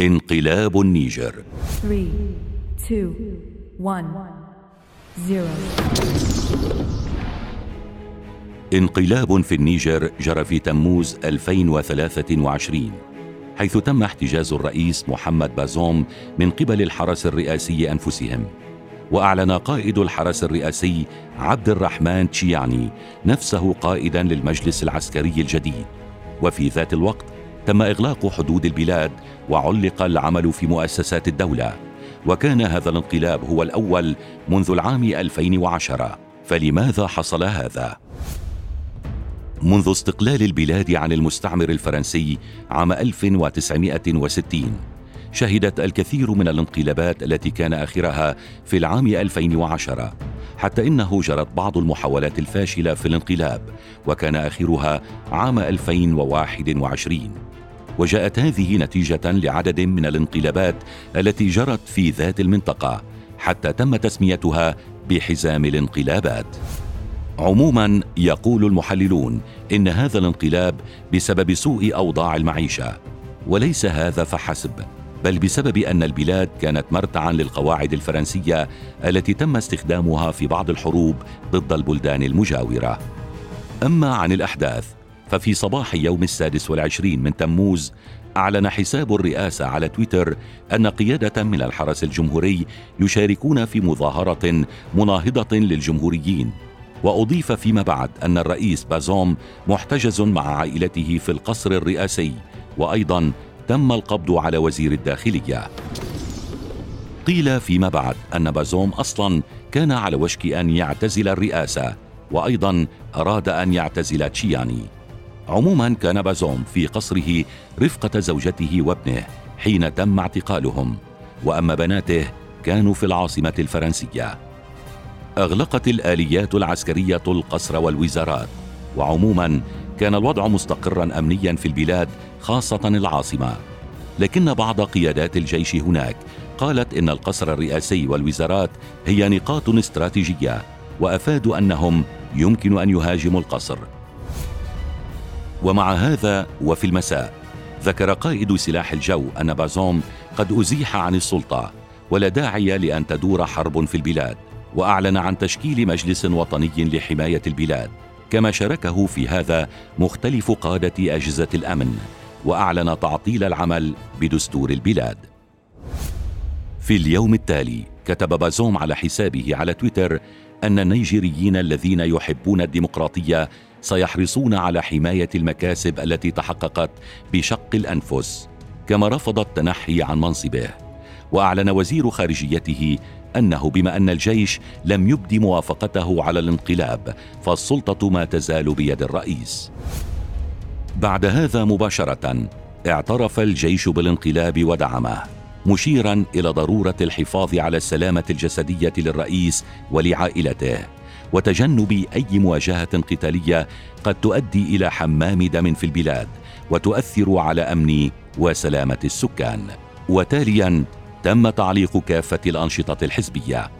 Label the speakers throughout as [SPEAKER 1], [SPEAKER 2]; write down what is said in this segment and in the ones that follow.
[SPEAKER 1] انقلاب النيجر.
[SPEAKER 2] 3, 2, 1, 0.
[SPEAKER 1] انقلاب في النيجر جرى في تموز 2023 حيث تم احتجاز الرئيس محمد بازوم من قبل الحرس الرئاسي أنفسهم. وأعلن قائد الحرس الرئاسي عبد الرحمن تشياني نفسه قائدا للمجلس العسكري الجديد. وفي ذات الوقت تم إغلاق حدود البلاد وعلق العمل في مؤسسات الدولة. وكان هذا الانقلاب هو الأول منذ العام 2010 فلماذا حصل هذا؟ منذ استقلال البلاد عن المستعمر الفرنسي عام 1960 شهدت الكثير من الانقلابات التي كان آخرها في العام 2010 حتى إنه جرت بعض المحاولات الفاشلة في الانقلاب وكان آخرها عام 2021 وجاءت هذه نتيجة لعدد من الانقلابات التي جرت في ذات المنطقة حتى تم تسميتها بحزام الانقلابات. عموما يقول المحللون إن هذا الانقلاب بسبب سوء أوضاع المعيشة وليس هذا فحسب بل بسبب أن البلاد كانت مرتعا للقواعد الفرنسية التي تم استخدامها في بعض الحروب ضد البلدان المجاورة. أما عن الأحداث ففي صباح يوم السادس والعشرين من تموز أعلن حساب الرئاسة على تويتر أن قيادة من الحرس الجمهوري يشاركون في مظاهرة مناهضة للجمهوريين. وأضيف فيما بعد أن الرئيس بازوم محتجز مع عائلته في القصر الرئاسي وأيضا تم القبض على وزير الداخلية. قيل فيما بعد أن بازوم أصلا كان على وشك أن يعتزل الرئاسة وأيضا أراد أن يعتزل تشياني. عموما كان بازوم في قصره رفقة زوجته وابنه حين تم اعتقالهم وأما بناته كانوا في العاصمة الفرنسية. أغلقت الآليات العسكرية القصر والوزارات وعموما كان الوضع مستقرا أمنيا في البلاد خاصة العاصمة. لكن بعض قيادات الجيش هناك قالت إن القصر الرئاسي والوزارات هي نقاط استراتيجية وأفادوا أنهم يمكن أن يهاجموا القصر. ومع هذا وفي المساء ذكر قائد سلاح الجو أن بازوم قد أزيح عن السلطة ولا داعي لأن تدور حرب في البلاد وأعلن عن تشكيل مجلس وطني لحماية البلاد. كما شاركه في هذا مختلف قادة أجهزة الأمن وأعلن تعطيل العمل بدستور البلاد. في اليوم التالي كتب بازوم على حسابه على تويتر أن النيجيريين الذين يحبون الديمقراطية سيحرصون على حماية المكاسب التي تحققت بشق الأنفس كما رفض التنحي عن منصبه. وأعلن وزير خارجيته أنه بما أن الجيش لم يبد موافقته على الانقلاب فالسلطة ما تزال بيد الرئيس. بعد هذا مباشرة اعترف الجيش بالانقلاب ودعمه مشيرا إلى ضرورة الحفاظ على السلامة الجسدية للرئيس ولعائلته. وتجنب أي مواجهة قتالية قد تؤدي إلى حمام دم في البلاد وتؤثر على أمن وسلامة السكان. وتاليا تم تعليق كافة الأنشطة الحزبية.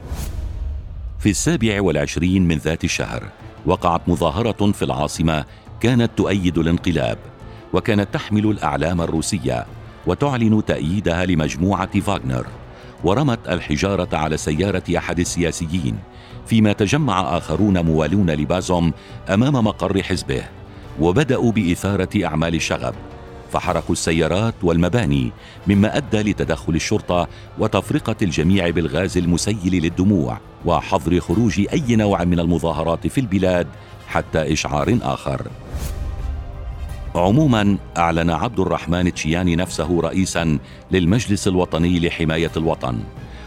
[SPEAKER 1] في السابع والعشرين من ذات الشهر وقعت مظاهرة في العاصمة كانت تؤيد الانقلاب وكانت تحمل الأعلام الروسية وتعلن تأييدها لمجموعة فاغنر. ورمت الحجارة على سيارة أحد السياسيين فيما تجمع آخرون موالون لبازوم أمام مقر حزبه وبدأوا بإثارة أعمال الشغب. فحرقوا السيارات والمباني مما أدى لتدخل الشرطة وتفرقة الجميع بالغاز المسيل للدموع وحظر خروج أي نوع من المظاهرات في البلاد حتى إشعار آخر. عموما أعلن عبد الرحمن تشياني نفسه رئيسا للمجلس الوطني لحماية الوطن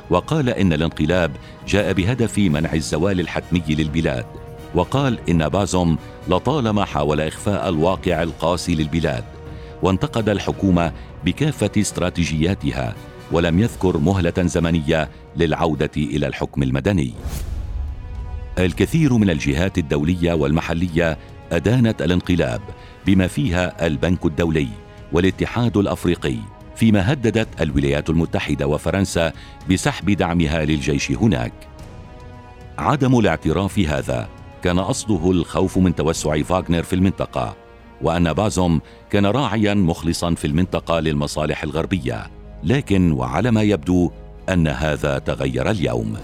[SPEAKER 1] وقال إن الانقلاب جاء بهدف منع الزوال الحتمي للبلاد وقال إن بازوم لطالما حاول إخفاء الواقع القاسي للبلاد وانتقد الحكومة بكافة استراتيجياتها ولم يذكر مهلة زمنية للعودة إلى الحكم المدني. الكثير من الجهات الدولية والمحلية أدانت الانقلاب بما فيها البنك الدولي والاتحاد الأفريقي فيما هددت الولايات المتحدة وفرنسا بسحب دعمها للجيش هناك. عدم الاعتراف هذا كان أصله الخوف من توسع فاغنر في المنطقة وأن بازوم كان راعيا مخلصا في المنطقة للمصالح الغربية. لكن وعلى ما يبدو أن هذا تغير اليوم.